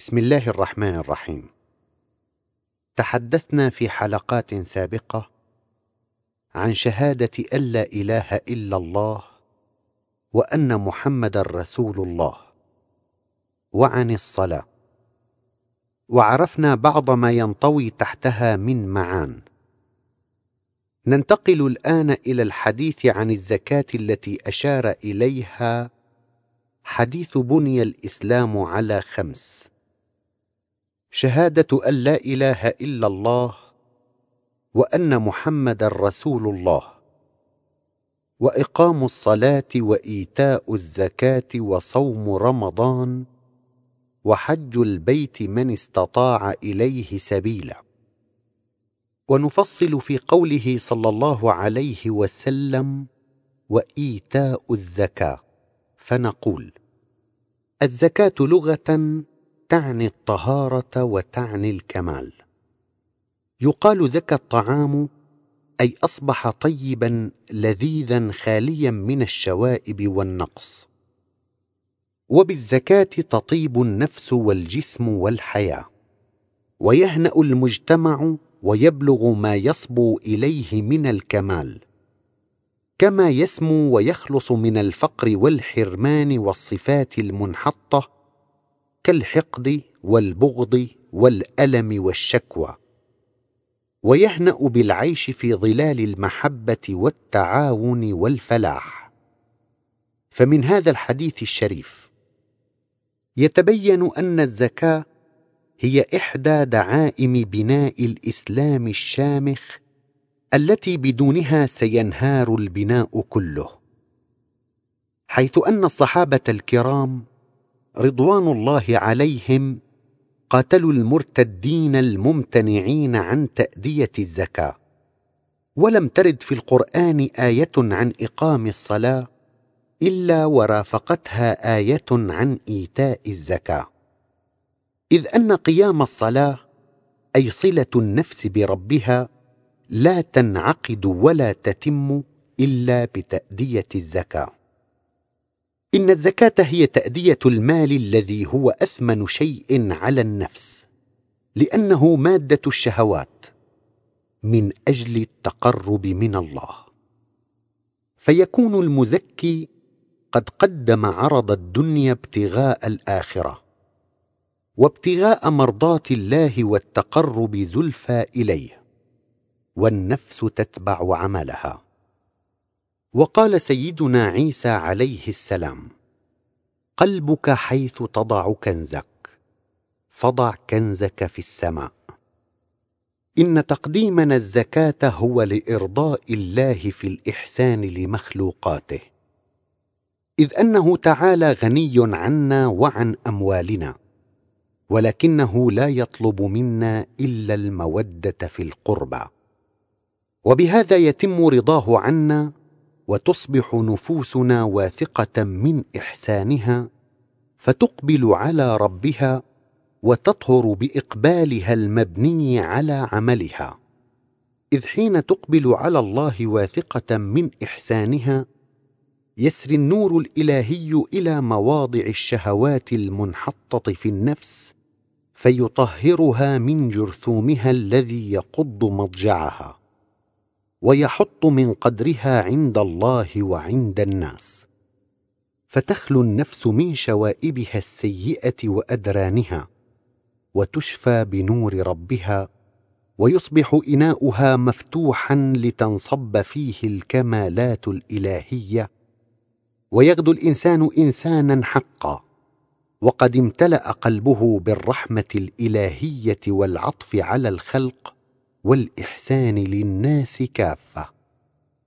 بسم الله الرحمن الرحيم. تحدثنا في حلقات سابقة عن شهادة أن لا إله إلا الله وأن محمدا رسول الله وعن الصلاة. وعرفنا بعض ما ينطوي تحتها من معان. ننتقل الآن إلى الحديث عن الزكاة التي أشار إليها حديث بني الإسلام على خمس. شهادة أن لا إله إلا الله وأن محمدا رسول الله. وإقام الصلاة وإيتاء الزكاة وصوم رمضان وحج البيت من استطاع إليه سبيلا. ونفصل في قوله صلى الله عليه وسلم وإيتاء الزكاة. فنقول الزكاة لغة تعني الطهارة وتعني الكمال. يقال زكى الطعام أي أصبح طيبا لذيذا خاليا من الشوائب والنقص. وبالزكاة تطيب النفس والجسم والحياة. ويهنأ المجتمع ويبلغ ما يصبو إليه من الكمال. كما يسمو ويخلص من الفقر والحرمان والصفات المنحطة كالحقد والبغض والألم والشكوى ويهنأ بالعيش في ظلال المحبة والتعاون والفلاح. فمن هذا الحديث الشريف يتبين أن الزكاة هي إحدى دعائم بناء الإسلام الشامخ التي بدونها سينهار البناء كله حيث أن الصحابة الكرام رضوان الله عليهم قاتلوا المرتدين الممتنعين عن تاديه الزكاه. ولم ترد في القران إيه عن اقام الصلاه الا ورافقتها إيه عن ايتاء الزكاه. اذ ان قيام الصلاه اي صله النفس بربها لا تنعقد ولا تتم الا بتاديه الزكاه. إن الزكاة هي تأدية المال الذي هو أثمن شيء على النفس لأنه مادة الشهوات من أجل التقرب من الله. فيكون المزكي قد قدم عرض الدنيا ابتغاء الآخرة وابتغاء مرضات الله والتقرب زلفى إليه والنفس تتبع عملها. وقال سيدنا عيسى عليه السلام قلبك حيث تضع كنزك فضع كنزك في السماء. إن تقديمنا الزكاة هو لإرضاء الله في الإحسان لمخلوقاته. إذ أنه تعالى غني عنا وعن أموالنا ولكنه لا يطلب منا إلا المودة في القربى. وبهذا يتم رضاه عنا وتصبح نفوسنا واثقة من إحسانها فتقبل على ربها وتطهر بإقبالها المبني على عملها. إذ حين تقبل على الله واثقة من إحسانها يسري النور الإلهي إلى مواضع الشهوات المنحطة في النفس فيطهرها من جرثومها الذي يقض مضجعها. ويحط من قدرها عند الله وعند الناس. فتخلو النفس من شوائبها السيئة وأدرانها وتشفى بنور ربها ويصبح إناؤها مفتوحا لتنصب فيه الكمالات الإلهية. ويغدو الإنسان انسانا حقا وقد امتلأ قلبه بالرحمة الإلهية والعطف على الخلق والإحسان للناس كافة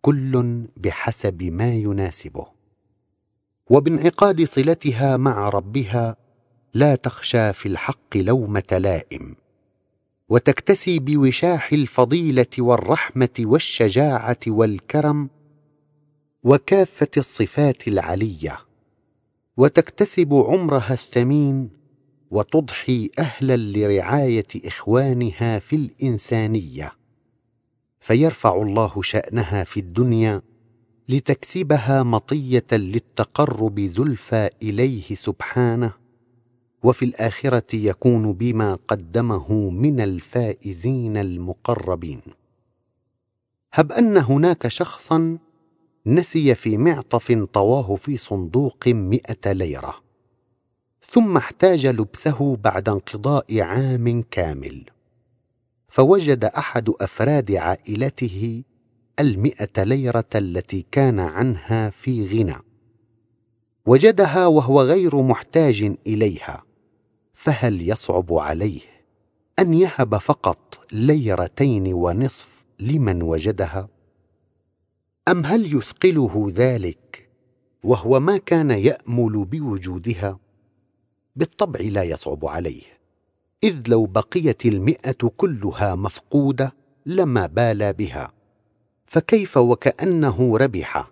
كل بحسب ما يناسبه. وبانعقاد صلتها مع ربها لا تخشى في الحق لومة لائم. وتكتسي بوشاح الفضيلة والرحمة والشجاعة والكرم وكافة الصفات العلية. وتكتسب عمرها الثمين وتضحي أهلا لرعاية إخوانها في الإنسانية. فيرفع الله شأنها في الدنيا لتكسبها مطية للتقرب زلفى إليه سبحانه وفي الآخرة يكون بما قدمه من الفائزين المقربين. هب أن هناك شخصا نسي في معطف طواه في صندوق مئة ليرة. ثم احتاج لبسه بعد انقضاء عام كامل. فوجد أحد أفراد عائلته المئة ليرة التي كان عنها في غنى. وجدها وهو غير محتاج إليها فهل يصعب عليه أن يهب فقط ليرتين ونصف لمن وجدها؟ أم هل يثقله ذلك وهو ما كان يأمل بوجودها؟ بالطبع لا يصعب عليه إذ لو بقيت المئة كلها مفقودة لما بالى بها فكيف وكأنه ربح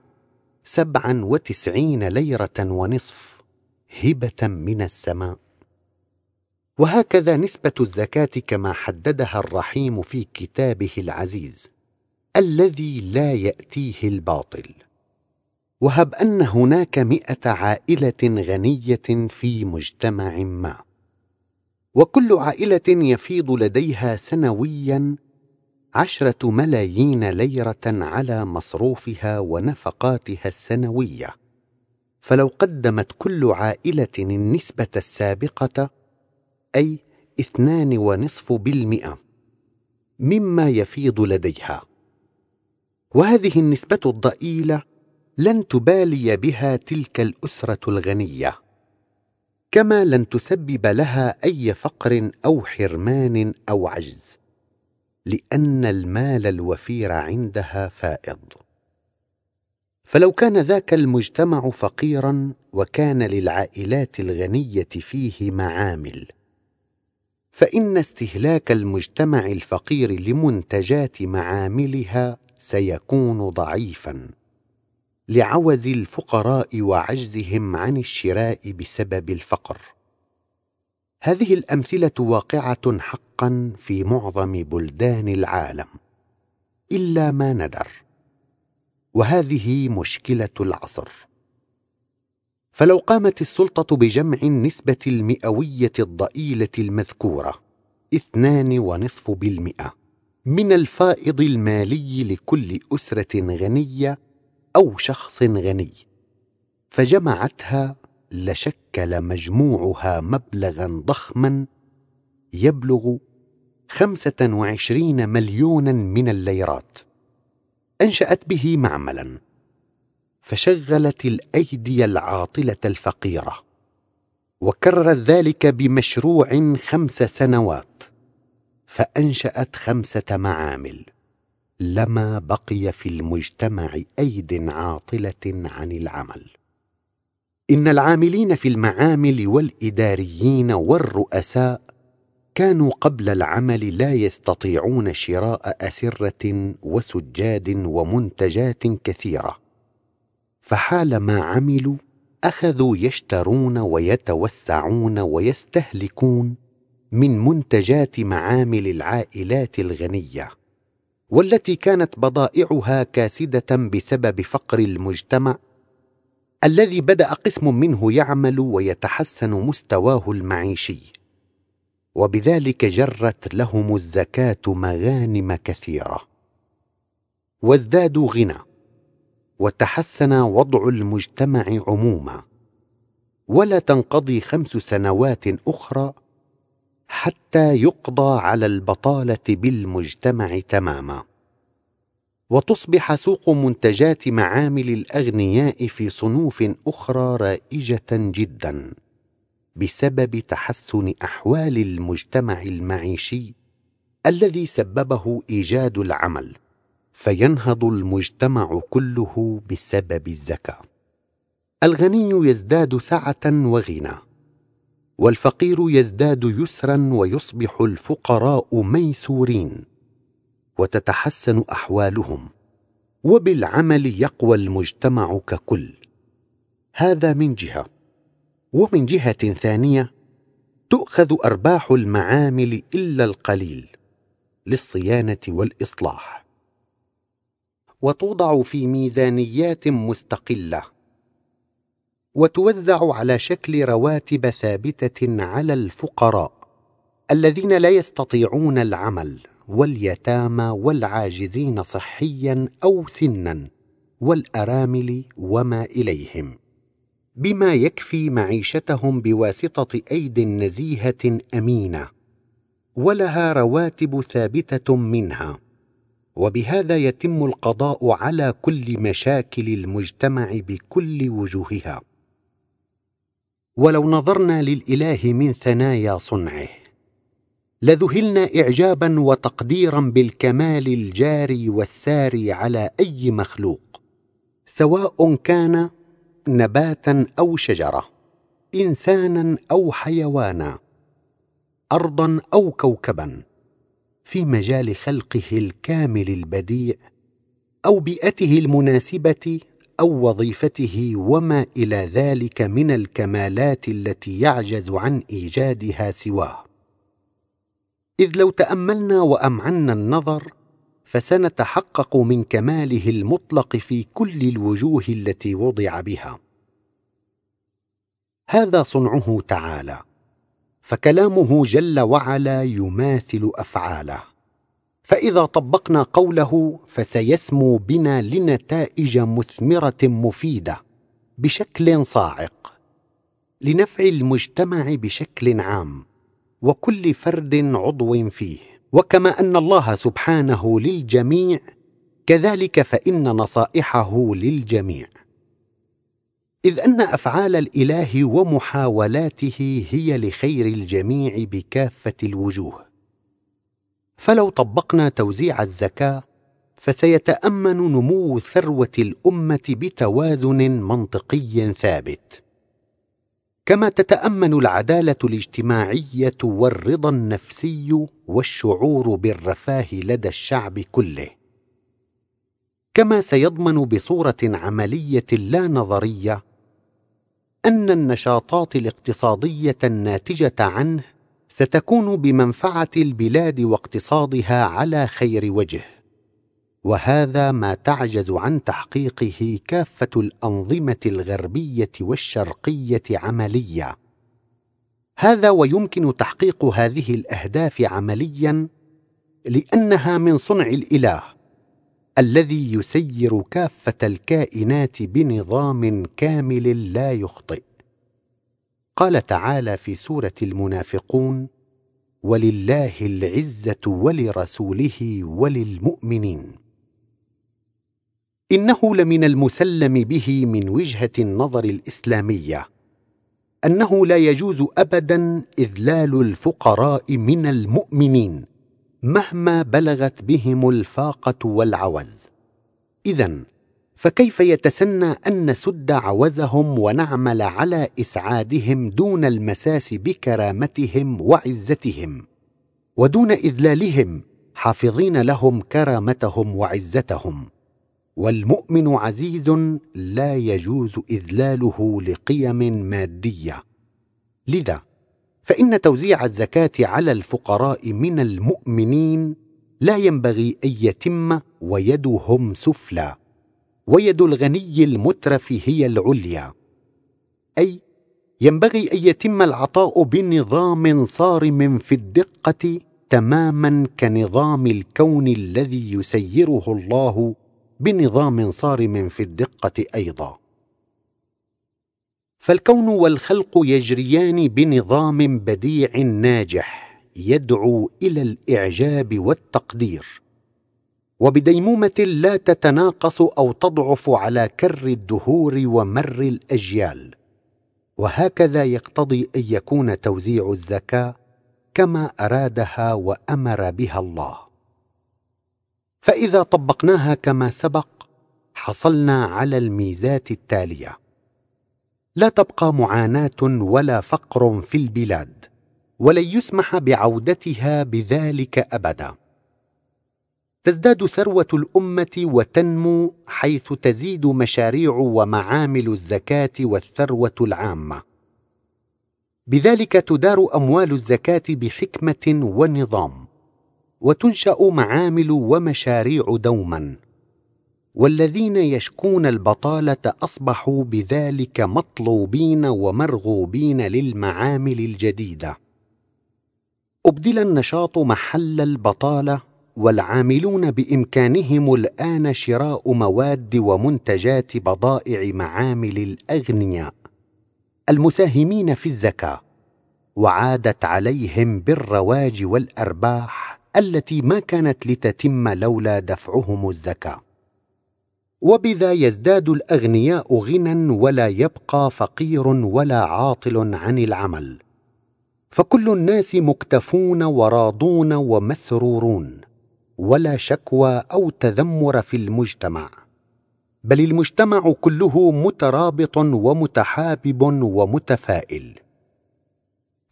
سبعا وتسعين ليرة ونصف هبة من السماء؟ وهكذا نسبة الزكاة كما حددها الرحيم في كتابه العزيز الذي لا يأتيه الباطل. وهب أن هناك مئة عائلة غنية في مجتمع ما. وكل عائلة يفيض لديها سنويا عشرة ملايين ليرة على مصروفها ونفقاتها السنوية. فلو قدمت كل عائلة النسبة السابقة أي اثنان ونصف بالمئة مما يفيض لديها. وهذه النسبة الضئيلة لن تبالي بها تلك الأسرة الغنية كما لن تسبب لها أي فقر أو حرمان أو عجز لأن المال الوفير عندها فائض. فلو كان ذاك المجتمع فقيرا وكان للعائلات الغنية فيه معامل فإن استهلاك المجتمع الفقير لمنتجات معاملها سيكون ضعيفا. لعوز الفقراء وعجزهم عن الشراء بسبب الفقر. هذه الأمثلة واقعة حقا في معظم بلدان العالم إلا ما ندر. وهذه مشكلة العصر. فلو قامت السلطة بجمع النسبة المئوية الضئيلة المذكورة اثنان ونصف بالمئة من الفائض المالي لكل أسرة غنية أو شخص غني. فجمعتها لشكل مجموعها مبلغا ضخما يبلغ خمسة وعشرين مليونا من الليرات. أنشأت به معملا. فشغلت الأيدي العاطلة الفقيرة. وكررت ذلك بمشروع خمس سنوات. فأنشأت خمسة معامل. لما بقي في المجتمع أيد عاطلة عن العمل. إن العاملين في المعامل والإداريين والرؤساء كانوا قبل العمل لا يستطيعون شراء أسرة وسجاد ومنتجات كثيرة. فحالما عملوا أخذوا يشترون ويتوسعون ويستهلكون من منتجات معامل العائلات الغنية. والتي كانت بضائعها كاسدة بسبب فقر المجتمع الذي بدأ قسم منه يعمل ويتحسن مستواه المعيشي. وبذلك جرت لهم الزكاة مغانم كثيرة. وازدادوا غنى. وتحسن وضع المجتمع عموما. ولا تنقضي خمس سنوات أخرى حتى يقضى على البطالة بالمجتمع تماما. وتصبح سوق منتجات معامل الأغنياء في صنوف أخرى رائجة جدا بسبب تحسن أحوال المجتمع المعيشي الذي سببه إيجاد العمل فينهض المجتمع كله بسبب الزكاه الغني يزداد سعة وغنى. والفقير يزداد يسرا ويصبح الفقراء ميسورين وتتحسن أحوالهم وبالعمل يقوى المجتمع ككل. هذا من جهة. ومن جهة ثانية تؤخذ أرباح المعامل إلا القليل للصيانة والإصلاح. وتوضع في ميزانيات مستقلة. وتوزع على شكل رواتب ثابتة على الفقراء الذين لا يستطيعون العمل واليتامى والعاجزين صحيا أو سنا والأرامل وما إليهم بما يكفي معيشتهم بواسطة أيد نزيهة أمينة ولها رواتب ثابتة منها وبهذا يتم القضاء على كل مشاكل المجتمع بكل وجوهها ولو نظرنا للإله من ثنايا صنعه لذهلنا اعجابا وتقديرا بالكمال الجاري والساري على أي مخلوق سواء كان نباتا أو شجرة انسانا أو حيوانا ارضا أو كوكبا في مجال خلقه الكامل البديع أو بيئته المناسبة أو وظيفته وما إلى ذلك من الكمالات التي يعجز عن إيجادها سواه. إذ لو تأملنا وأمعنا النظر فسنتحقق من كماله المطلق في كل الوجوه التي وضع بها. هذا صنعه تعالى فكلامه جل وعلا يماثل أفعاله. فإذا طبقنا قوله فسيسمو بنا لنتائج مثمرة مفيدة بشكل صاعق لنفع المجتمع بشكل عام وكل فرد عضو فيه. وكما أن الله سبحانه للجميع كذلك فإن نصائحه للجميع. إذ أن أفعال الإله ومحاولاته هي لخير الجميع بكافة الوجوه. فلو طبقنا توزيع الزكاة فسيتأمن نمو ثروة الأمة بتوازن منطقي ثابت. كما تتأمن العدالة الاجتماعية والرضا النفسي والشعور بالرفاه لدى الشعب كله. كما سيضمن بصورة عملية لا نظرية أن النشاطات الاقتصادية الناتجة عنه ستكون بمنفعة البلاد واقتصادها على خير وجه. وهذا ما تعجز عن تحقيقه كافة الأنظمة الغربية والشرقية عمليا. هذا ويمكن تحقيق هذه الأهداف عمليا لأنها من صنع الإله الذي يسير كافة الكائنات بنظام كامل لا يخطئ. قال تعالى في سورة المنافقون ولله العزة ولرسوله وللمؤمنين. إنه لمن المسلم به من وجهة النظر الإسلامية أنه لا يجوز ابدا إذلال الفقراء من المؤمنين مهما بلغت بهم الفاقة والعوز. اذا فكيف يتسنى أن نسد عوزهم ونعمل على إسعادهم دون المساس بكرامتهم وعزتهم؟ ودون إذلالهم حافظين لهم كرامتهم وعزتهم. والمؤمن عزيز لا يجوز إذلاله لقيم مادية. لذا فإن توزيع الزكاة على الفقراء من المؤمنين لا ينبغي أن يتم ويدهم سفلى. ويد الغني المترف هي العليا. أي ينبغي أن يتم العطاء بنظام صارم في الدقة تماما كنظام الكون الذي يسيره الله بنظام صارم في الدقة أيضا. فالكون والخلق يجريان بنظام بديع ناجح يدعو إلى الإعجاب والتقدير. وبديمومة لا تتناقص أو تضعف على كر الدهور ومر الأجيال. وهكذا يقتضي أن يكون توزيع الزكاة كما أرادها وأمر بها الله. فإذا طبقناها كما سبق حصلنا على الميزات التالية. لا تبقى معاناة ولا فقر في البلاد ولن يسمح بعودتها بذلك أبدا. تزداد ثروة الأمة وتنمو حيث تزيد مشاريع ومعامل الزكاة والثروة العامة. بذلك تدار أموال الزكاة بحكمة ونظام وتنشأ معامل ومشاريع دوما. والذين يشكون البطالة أصبحوا بذلك مطلوبين ومرغوبين للمعامل الجديدة. أبدل النشاط محل البطالة والعاملون بإمكانهم الآن شراء مواد ومنتجات بضائع معامل الأغنياء المساهمين في الزكاة وعادت عليهم بالرواج والأرباح التي ما كانت لتتم لولا دفعهم الزكاة. وبذا يزداد الأغنياء غنى ولا يبقى فقير ولا عاطل عن العمل فكل الناس مكتفون وراضون ومسرورون. ولا شكوى أو تذمر في المجتمع. بل المجتمع كله مترابط ومتحابب ومتفائل.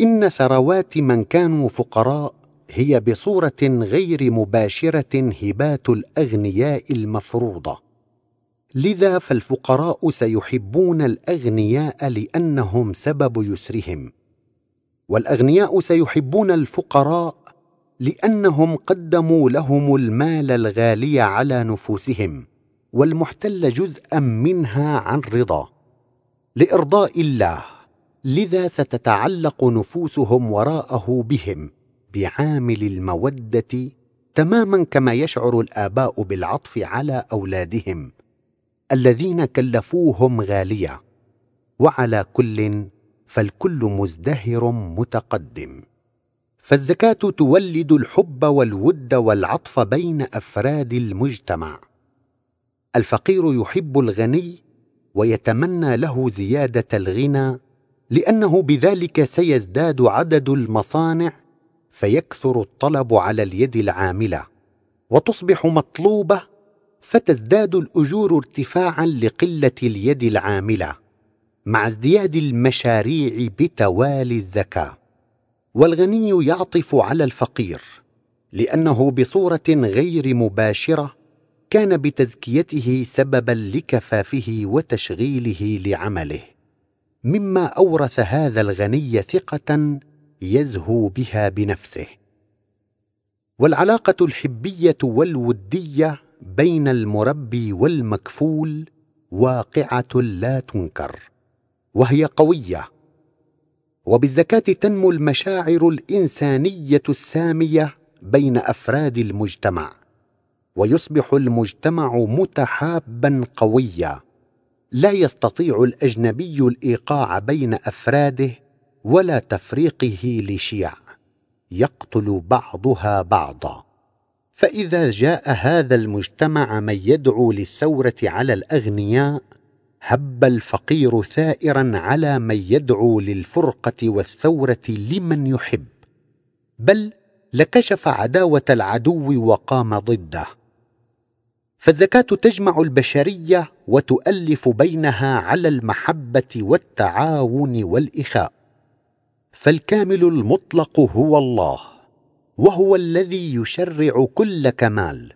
إن ثروات من كانوا فقراء هي بصورة غير مباشرة هبات الأغنياء المفروضة. لذا فالفقراء سيحبون الأغنياء لأنهم سبب يسرهم. والأغنياء سيحبون الفقراء لأنهم قدموا لهم المال الغالي على نفوسهم والمحتل جزءا منها عن رضا. لإرضاء الله لذا ستتعلق نفوسهم وراءه بهم بعامل المودة تماما كما يشعر الآباء بالعطف على أولادهم الذين كلفوهم غالية. وعلى كل فالكل مزدهر متقدم. فالزكاة تولد الحب والود والعطف بين أفراد المجتمع. الفقير يحب الغني ويتمنى له زيادة الغنى لأنه بذلك سيزداد عدد المصانع فيكثر الطلب على اليد العاملة وتصبح مطلوبة فتزداد الأجور ارتفاعا لقلة اليد العاملة مع ازدياد المشاريع بتوالي الزكاة. والغني يعطف على الفقير لأنه بصورة غير مباشرة كان بتزكيته سببا لكفافه وتشغيله لعمله. مما أورث هذا الغني ثقة يزهو بها بنفسه. والعلاقة الحبية والودية بين المربي والمكفول واقعة لا تنكر وهي قوية وبالزكاة تنمو المشاعر الإنسانية السامية بين أفراد المجتمع ويصبح المجتمع متحابا قويا. لا يستطيع الأجنبي الإيقاع بين أفراده ولا تفريقه لشيع. يقتل بعضها بعضا. فإذا جاء هذا المجتمع من يدعو للثورة على الأغنياء هب الفقير ثائرا على من يدعو للفرقة والثورة لمن يحب. بل لكشف عداوة العدو وقام ضده. فالزكاة تجمع البشرية وتؤلف بينها على المحبة والتعاون والإخاء. فالكامل المطلق هو الله وهو الذي يشرع كل كمال.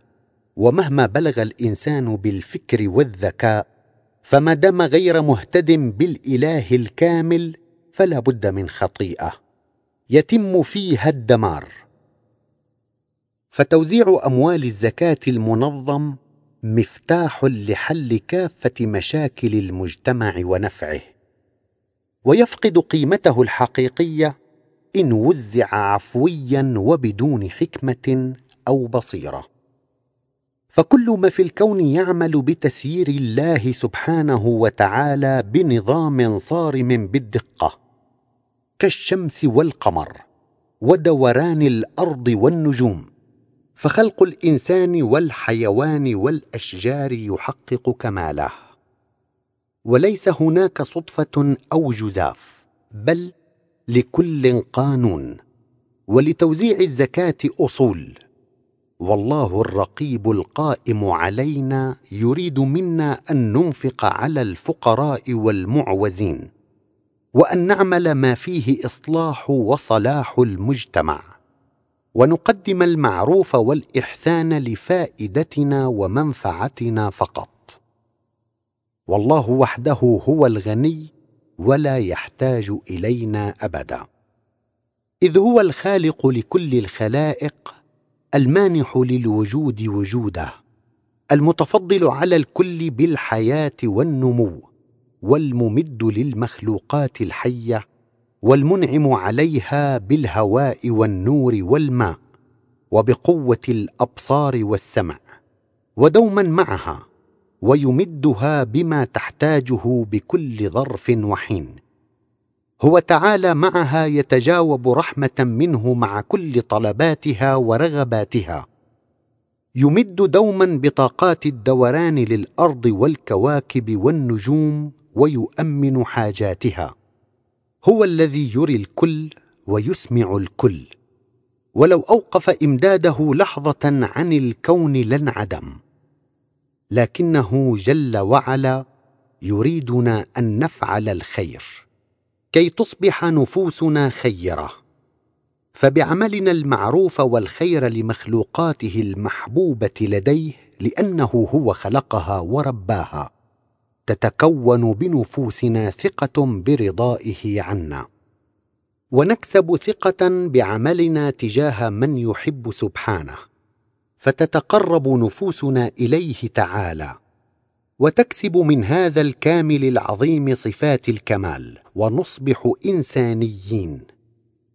ومهما بلغ الإنسان بالفكر والذكاء فما دام غير مهتد بالإله الكامل فلا بد من خطيئة. يتم فيها الدمار. فتوزيع أموال الزكاة المنظم مفتاح لحل كافة مشاكل المجتمع ونفعه. ويفقد قيمته الحقيقية إن وزع عفويا وبدون حكمة أو بصيرة. فكل ما في الكون يعمل بتسيير الله سبحانه وتعالى بنظام صارم بالدقة كالشمس والقمر ودوران الأرض والنجوم فخلق الإنسان والحيوان والأشجار يحقق كماله. وليس هناك صدفة أو جزاف بل لكل قانون ولتوزيع الزكاة أصول. والله الرقيب القائم علينا يريد منا أن ننفق على الفقراء والمعوزين وأن نعمل ما فيه إصلاح وصلاح المجتمع ونقدم المعروف والإحسان لفائدتنا ومنفعتنا فقط. والله وحده هو الغني ولا يحتاج إلينا أبدا. إذ هو الخالق لكل الخلائق المانح للوجود وجوده المتفضل على الكل بالحياة والنمو والممد للمخلوقات الحية والمنعم عليها بالهواء والنور والماء وبقوة الأبصار والسمع ودوما معها ويمدها بما تحتاجه بكل ظرف وحين. هو تعالى معها يتجاوب رحمة منه مع كل طلباتها ورغباتها. يمد دوما بطاقات الدوران للأرض والكواكب والنجوم ويؤمن حاجاتها. هو الذي يري الكل ويسمع الكل. ولو أوقف إمداده لحظة عن الكون لانعدم. لكنه جل وعلا يريدنا أن نفعل الخير. كي تصبح نفوسنا خيرة. فبعملنا المعروف والخير لمخلوقاته المحبوبة لديه لأنه هو خلقها ورباها. تتكون بنفوسنا ثقة برضائه عنا. ونكسب ثقة بعملنا تجاه من يحب سبحانه. فتتقرب نفوسنا إليه تعالى. وتكسب من هذا الكامل العظيم صفات الكمال ونصبح إنسانيين.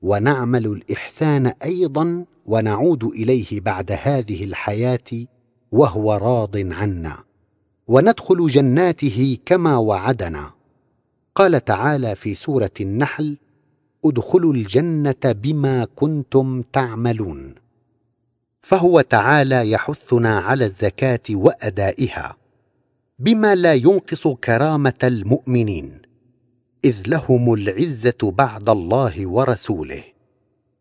ونعمل الإحسان أيضا ونعود إليه بعد هذه الحياة وهو راض عنا. وندخل جناته كما وعدنا. قال تعالى في سورة النحل أدخلوا الجنة بما كنتم تعملون فهو تعالى يحثنا على الزكاة وأدائها. بما لا ينقص كرامة المؤمنين إذ لهم العزة بعد الله ورسوله.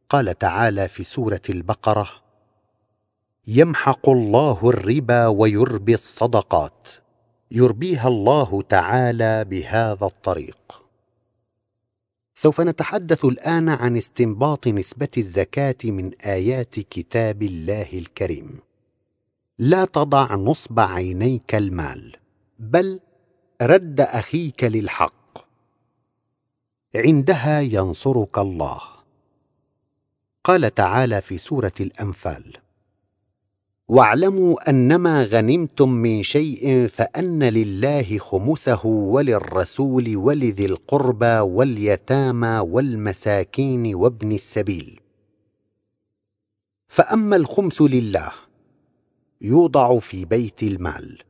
قال تعالى في سورة البقرة يمحق الله الربا ويربي الصدقات يربيها الله تعالى بهذا الطريق. سوف نتحدث الآن عن استنباط نسبة الزكاة من آيات كتاب الله الكريم. لا تضع نصب عينيك المال. بل رد أخيك للحق. عندها ينصرك الله. قال تعالى في سورة الأنفال واعلموا أنما غنمتم من شيء فأن لله خمسه وللرسول ولذي القربى واليتامى والمساكين وابن السبيل. فأما الخمس لله يوضع في بيت المال.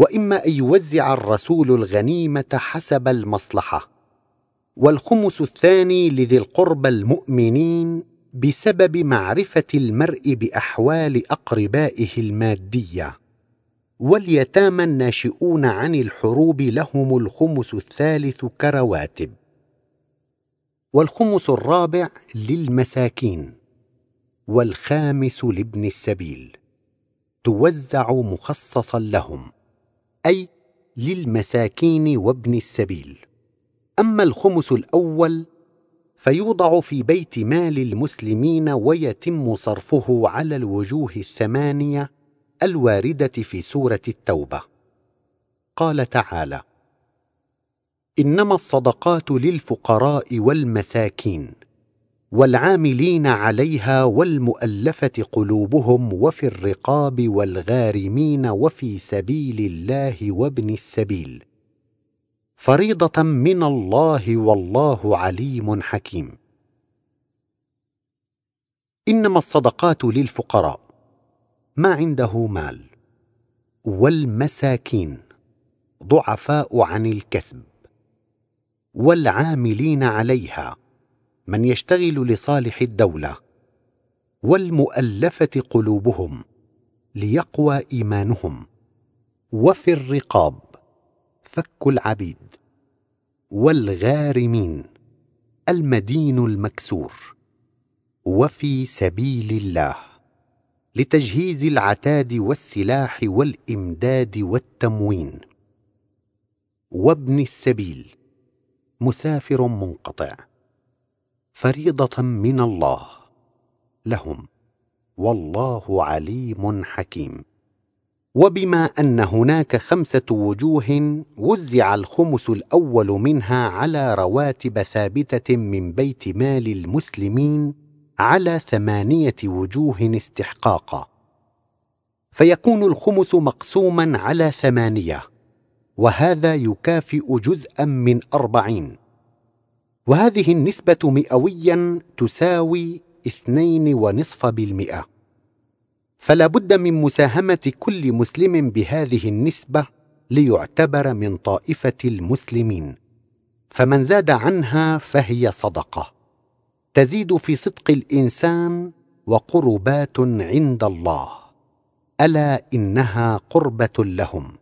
وإما أن يوزع الرسول الغنيمة حسب المصلحة. والخمس الثاني لذي القربى المؤمنين بسبب معرفة المرء بأحوال أقربائه المادية. واليتامى الناشئون عن الحروب لهم الخمس الثالث كرواتب. والخمس الرابع للمساكين. والخامس لابن السبيل. توزع مخصصا لهم. أي للمساكين وابن السبيل. أما الخمس الأول فيوضع في بيت مال المسلمين ويتم صرفه على الوجوه الثمانية الواردة في سورة التوبة. قال تعالى إنما الصدقات للفقراء والمساكين. والعاملين عليها والمؤلفة قلوبهم وفي الرقاب والغارمين وفي سبيل الله وابن السبيل. فريضة من الله والله عليم حكيم. إنما الصدقات للفقراء. ما عنده مال. والمساكين. ضعفاء عن الكسب. والعاملين عليها. من يشتغل لصالح الدولة والمؤلفة قلوبهم ليقوى إيمانهم وفي الرقاب فك العبيد والغارمين المدين المكسور وفي سبيل الله لتجهيز العتاد والسلاح والإمداد والتموين. وابن السبيل مسافر منقطع. فريضة من الله. لهم. والله عليم حكيم. وبما أن هناك خمسة وجوه وزع الخمس الأول منها على رواتب ثابتة من بيت مال المسلمين على ثمانية وجوه استحقاقا. فيكون الخمس مقسوما على ثمانية وهذا يكافئ جزءا من أربعين. وهذه النسبة مئويا تساوي اثنين ونصف بالمئة. فلا بد من مساهمة كل مسلم بهذه النسبة ليعتبر من طائفة المسلمين. فمن زاد عنها فهي صدقة. تزيد في صدق الإنسان وقربات عند الله. ألا إنها قربة لهم.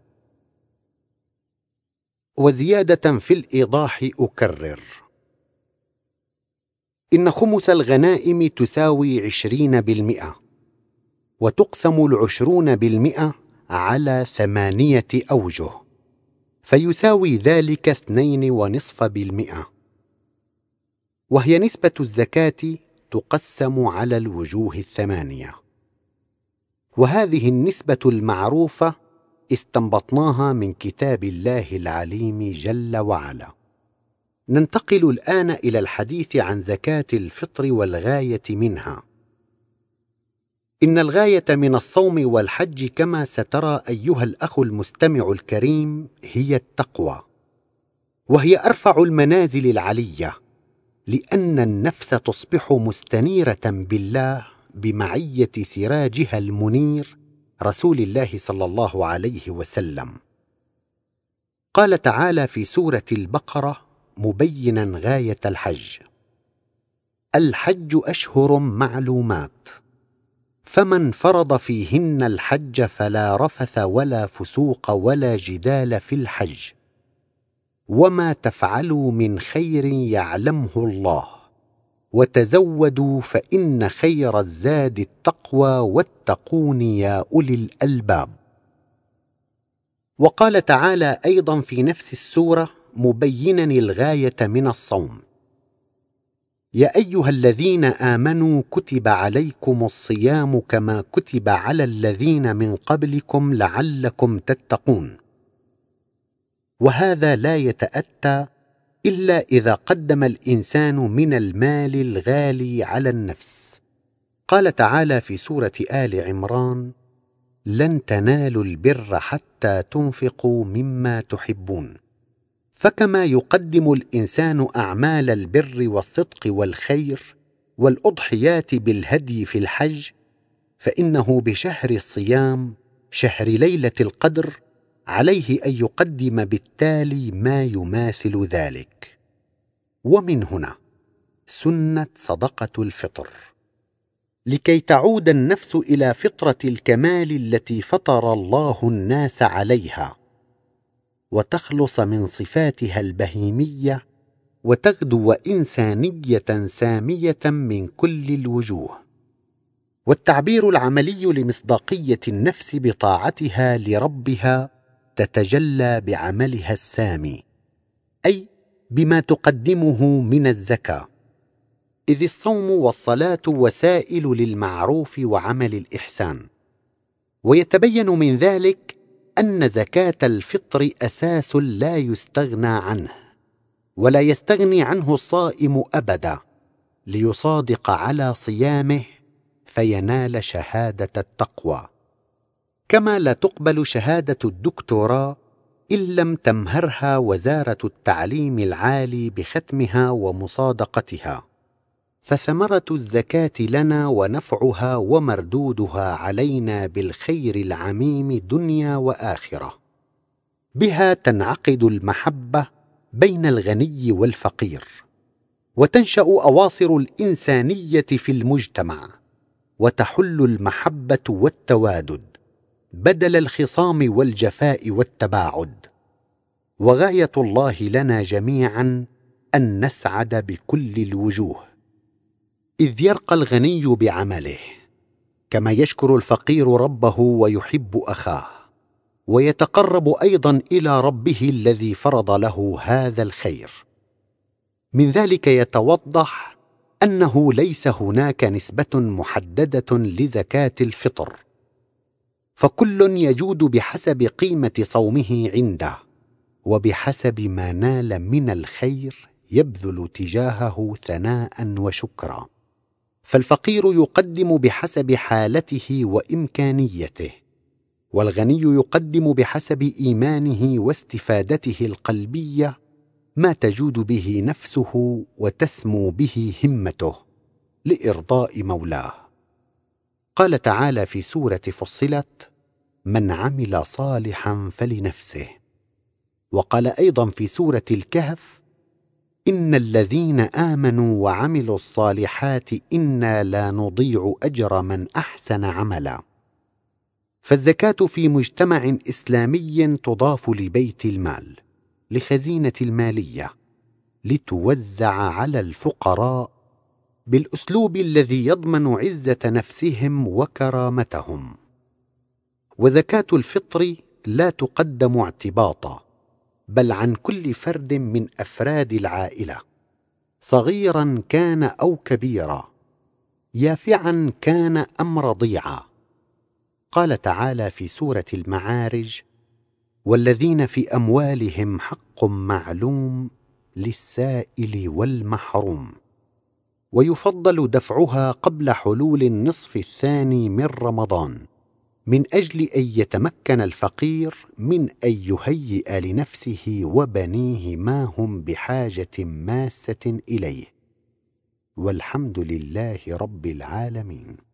وزيادة في الإيضاح أكرر. إن خمس الغنائم تساوي عشرين بالمئة وتقسم العشرون بالمئة على ثمانية أوجه فيساوي ذلك اثنين ونصف بالمئة. وهي نسبة الزكاة تقسم على الوجوه الثمانية. وهذه النسبة المعروفة استنبطناها من كتاب الله العليم جل وعلا. ننتقل الآن إلى الحديث عن زكاة الفطر والغاية منها. إن الغاية من الصوم والحج كما سترى أيها الأخ المستمع الكريم هي التقوى وهي أرفع المنازل العلية لأن النفس تصبح مستنيرة بالله بمعية سراجها المنير رسول الله صلى الله عليه وسلم. قال تعالى في سورة البقرة مبينا غاية الحج. الحج أشهر معلومات. فمن فرض فيهن الحج فلا رفث ولا فسوق ولا جدال في الحج. وما تفعلوا من خير يعلمه الله. وتزودوا فإن خير الزاد التقوى واتقون يا أولي الألباب. وقال تعالى أيضا في نفس السورة مبينا الغاية من الصوم. يا أيها الذين آمنوا كتب عليكم الصيام كما كتب على الذين من قبلكم لعلكم تتقون. وهذا لا يتأتى إلا إذا قدم الإنسان من المال الغالي على النفس. قال تعالى في سورة آل عمران لن تنالوا البر حتى تنفقوا مما تحبون فكما يقدم الإنسان أعمال البر والصدق والخير والأضحيات بالهدي في الحج فإنه بشهر الصيام شهر ليلة القدر عليه أن يقدم بالتالي ما يماثل ذلك. ومن هنا سنة صدقة الفطر. لكي تعود النفس إلى فطرة الكمال التي فطر الله الناس عليها وتخلص من صفاتها البهيمية وتغدو إنسانية سامية من كل الوجوه. والتعبير العملي لمصداقية النفس بطاعتها لربها تتجلى بعملها السامي أي بما تقدمه من الزكاة. إذ الصوم والصلاة وسائل للمعروف وعمل الإحسان. ويتبين من ذلك أن زكاة الفطر أساس لا يستغنى عنه ولا يستغني عنه الصائم أبدا ليصادق على صيامه فينال شهادة التقوى. كما لا تقبل شهادة الدكتوراه إن لم تمهرها وزارة التعليم العالي بختمها ومصادقتها. فثمرة الزكاة لنا ونفعها ومردودها علينا بالخير العميم دنيا وآخرة. بها تنعقد المحبة بين الغني والفقير وتنشأ أواصر الإنسانية في المجتمع وتحل المحبة والتوادد بدل الخصام والجفاء والتباعد. وغاية الله لنا جميعا أن نسعد بكل الوجوه. إذ يرقى الغني بعمله كما يشكر الفقير ربه ويحب أخاه ويتقرب أيضا إلى ربه الذي فرض له هذا الخير. من ذلك يتوضح أنه ليس هناك نسبة محددة لزكاة الفطر فكل يجود بحسب قيمة صومه عنده وبحسب ما نال من الخير يبذل تجاهه ثناء وشكرا. فالفقير يقدم بحسب حالته وإمكانيته والغني يقدم بحسب إيمانه واستفادته القلبية ما تجود به نفسه وتسمو به همته لإرضاء مولاه. قال تعالى في سورة فصلت من عمل صالحا فلنفسه وقال أيضا في سورة الكهف ان الذين امنوا وعملوا الصالحات أنا لا نضيع اجر من احسن عملا. فالزكاه في مجتمع اسلامي تضاف لبيت المال لخزينه الماليه لتوزع على الفقراء بالاسلوب الذي يضمن عزه نفسهم وكرامتهم. وزكاه الفطر لا تقدم اعتباطا. بل عن كل فرد من أفراد العائلة. صغيرا كان أو كبيرا يافعا كان أم رضيعا. قال تعالى في سورة المعارج والذين في أموالهم حق معلوم للسائل والمحروم. ويفضل دفعها قبل حلول النصف الثاني من رمضان. من أجل أن يتمكن الفقير من أن يهيئ لنفسه وبنيه ما هم بحاجة ماسة إليه. والحمد لله رب العالمين.